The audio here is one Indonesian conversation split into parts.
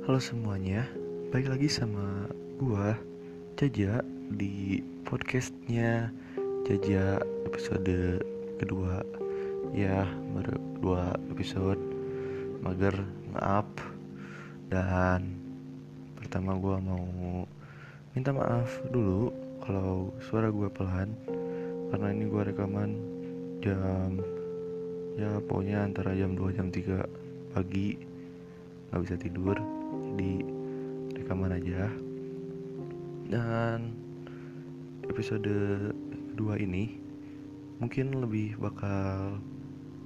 Halo semuanya, balik lagi sama gua Jaja di podcastnya Jaja episode kedua. Ya baru dua episode. Mager nge-up Dan pertama gua mau minta maaf dulu kalau suara gua pelan Karena ini gua rekaman jam ya pokoknya antara jam 2 jam 3 pagi. Nggak bisa tidur jadi rekaman aja. Dan episode kedua ini mungkin lebih bakal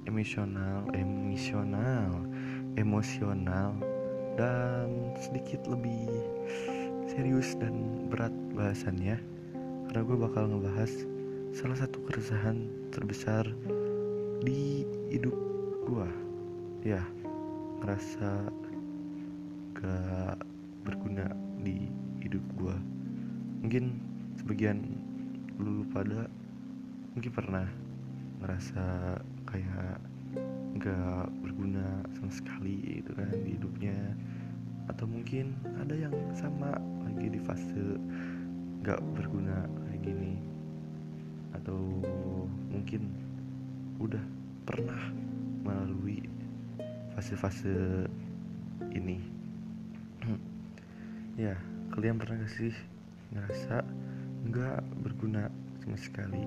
emosional emosional emosional dan sedikit lebih serius dan berat bahasannya. Karena gue bakal ngebahas salah satu keresahan terbesar di hidup gue. Ya ngerasa gak berguna di hidup gue mungkin sebagian lulu pada mungkin pernah ngerasa kayak gak berguna sama sekali itu kan di hidupnya. Atau mungkin ada yang sama lagi di fase gak berguna kayak gini. Atau mungkin udah pernah melalui fase-fase ini ya kalian pernah gak sih ngerasa nggak berguna sama sekali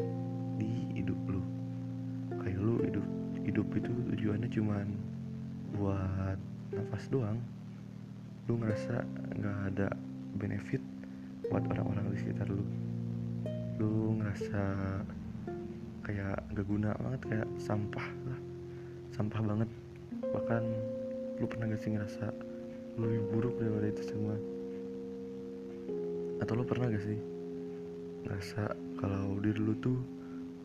di hidup lu? Kayak lu hidup hidup itu tujuannya cuman buat nafas doang. Lu ngerasa nggak ada benefit buat orang-orang di sekitar lu? Lu ngerasa kayak gak guna banget kayak sampah lah. Sampah banget. Bahkan lu pernah gak sih ngerasa lebih buruk daripada itu semua. Atau lu pernah gak sih ngerasa kalau diri lu tuh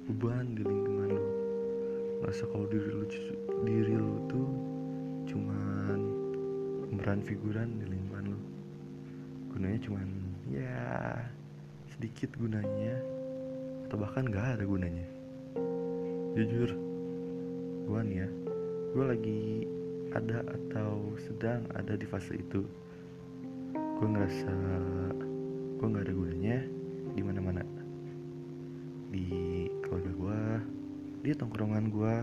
beban di lingkungan lu? Ngerasa kalau diri lu diri lu tuh cuman pemeran figuran di lingkungan lu? Gunanya cuman ya sedikit gunanya atau bahkan gak ada gunanya. Jujur gue nih ya gue lagi ada atau sedang ada di fase itu. Gue ngerasa gue nggak ada gunanya di mana mana di keluarga gue di tongkrongan gue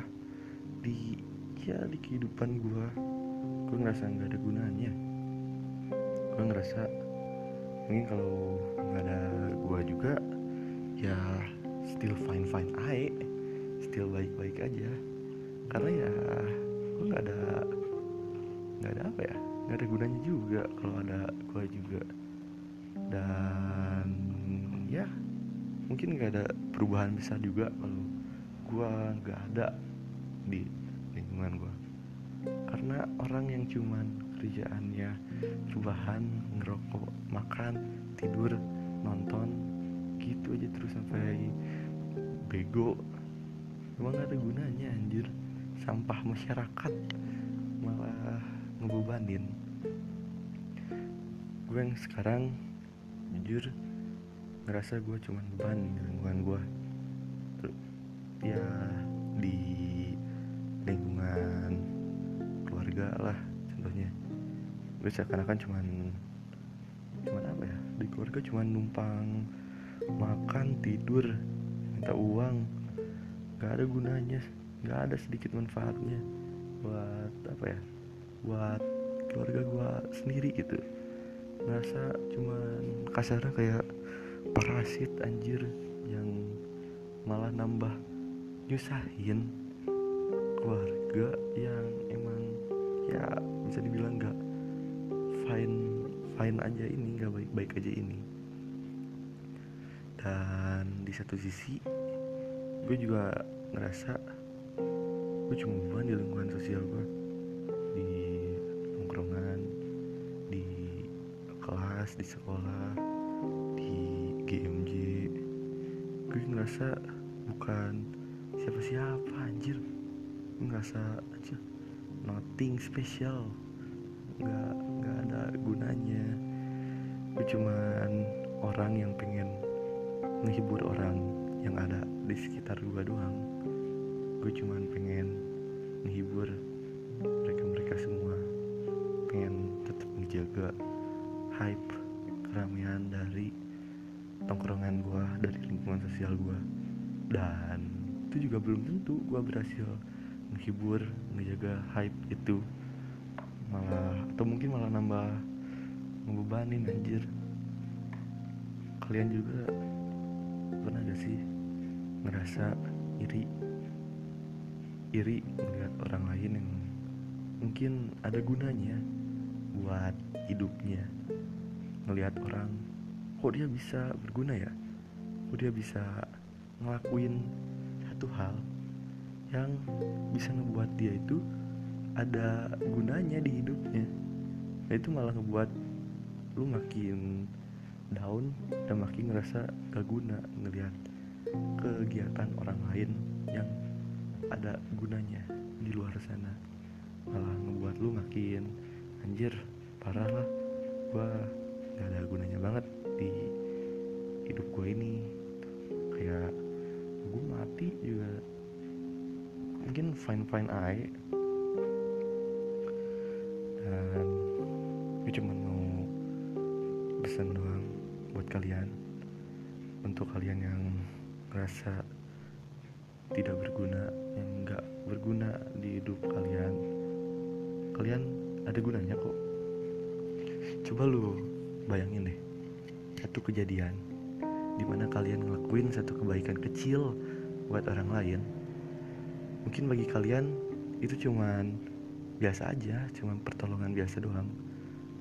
di ya di kehidupan gue gue ngerasa nggak ada gunanya. Gue ngerasa mungkin kalau nggak ada gue juga ya still fine fine aja still baik baik aja. Karena ya gue nggak ada nggak ada apa ya nggak ada gunanya juga kalau ada gue juga. Dan ya mungkin nggak ada perubahan besar juga kalau gue nggak ada di lingkungan gue karena orang yang cuman kerjaannya perubahan ngerokok makan tidur nonton gitu aja terus sampai bego. Emang gak ada gunanya anjir. Sampah masyarakat malah ngebebanin gue yang sekarang jujur ngerasa gue cuman beban di lingkungan gue ya di lingkungan keluarga lah contohnya. Gue seakan-akan cuman cuman apa ya di keluarga cuman numpang makan tidur minta uang. Gak ada gunanya gak ada sedikit manfaatnya buat apa ya buat keluarga gue sendiri gitu. Ngerasa cuman kasarnya kayak parasit anjir yang malah nambah nyusahin keluarga yang emang ya bisa dibilang gak fine fine aja ini gak baik baik aja ini. Dan di satu sisi gue juga ngerasa gue cuma di lingkungan sosial gue kelas di sekolah di GMJ gue ngerasa bukan siapa-siapa anjir. Gue ngerasa aja nothing special. Nggak nggak ada gunanya. Gue cuman orang yang pengen menghibur orang yang ada di sekitar gue doang. Gue cuman pengen menghibur mereka mereka semua. Pengen tetap ngejaga hype keramaian dari tongkrongan gue dari lingkungan sosial gue dan itu juga belum tentu gue berhasil menghibur ngejaga hype itu. Malah atau mungkin malah nambah ngebebanin anjir. Kalian juga pernah gak sih ngerasa iri iri melihat orang lain yang mungkin ada gunanya buat hidupnya ngelihat orang kok dia bisa berguna ya? Kok dia bisa ngelakuin satu hal yang bisa ngebuat dia itu ada gunanya di hidupnya? Nah itu malah ngebuat lu makin down dan makin ngerasa gak guna ngelihat kegiatan orang lain yang ada gunanya di luar sana. Malah ngebuat lu makin anjir parah lah. Gua hidup gue ini. Kayak gue mati juga. Mungkin fine fine aja. Dan gue cuma mau pesan doang buat kalian. Untuk kalian yang ngerasa tidak berguna yang nggak berguna di hidup kalian. Kalian ada gunanya kok. Coba lu bayangin deh satu kejadian di mana kalian ngelakuin satu kebaikan kecil buat orang lain mungkin bagi kalian itu cuman biasa aja cuman pertolongan biasa doang.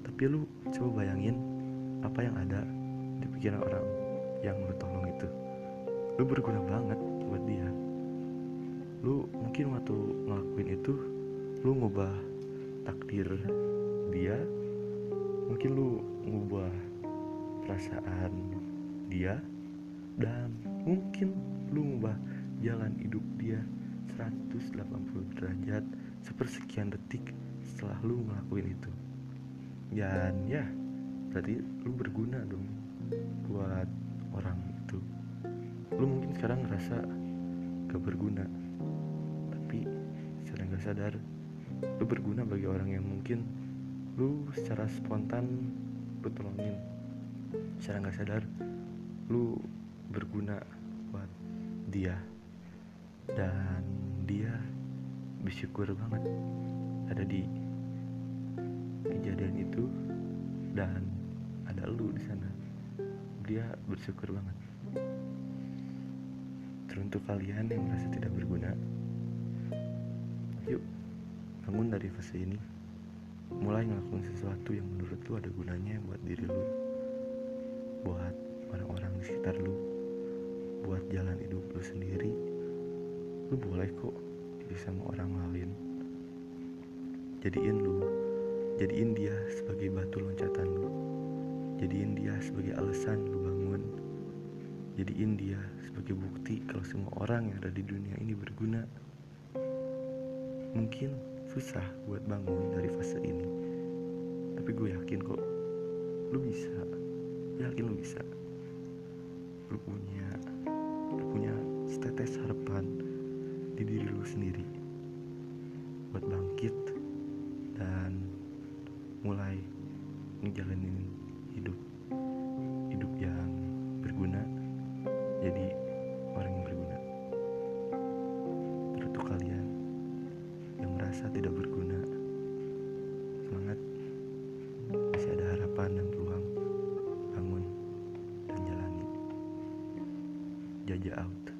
Tapi lu coba bayangin apa yang ada di pikiran orang yang lu tolong itu. Lu berguna banget buat dia. Lu mungkin waktu ngelakuin itu lu ngubah takdir dia mungkin lu ngubah perasaan dia dan mungkin lu ngubah jalan hidup dia 180 derajat sepersekian detik setelah lu ngelakuin itu. Dan ya berarti lu berguna dong buat orang itu. Lu mungkin sekarang ngerasa gak berguna tapi secara gak sadar lu berguna bagi orang yang mungkin lu secara spontan lu tolongin. Secara gak sadar lu berguna buat dia. Dan dia bersyukur banget ada di kejadian itu. Dan ada lu di sana. Dia bersyukur banget. Teruntuk kalian yang merasa tidak berguna yuk bangun dari fase ini. Mulai ngelakuin sesuatu yang menurut lu ada gunanya buat diri lu sekitar lu. Buat jalan hidup lu sendiri lu boleh kok jadi sama orang lain. Jadiin lu jadiin dia sebagai batu loncatan lu. Jadiin dia sebagai alasan lu bangun. Jadiin dia sebagai bukti kalau semua orang yang ada di dunia ini berguna. Mungkin susah buat bangun dari fase ini tapi gue yakin kok lu bisa. Yakin lu bisa lu punya lu punya setetes harapan di diri lu sendiri. Buat bangkit dan mulai ngejalanin hidup hidup yang berguna jadi orang yang berguna. Teruntuk kalian yang merasa tidak berguna semangat bangun dan jalani jaja out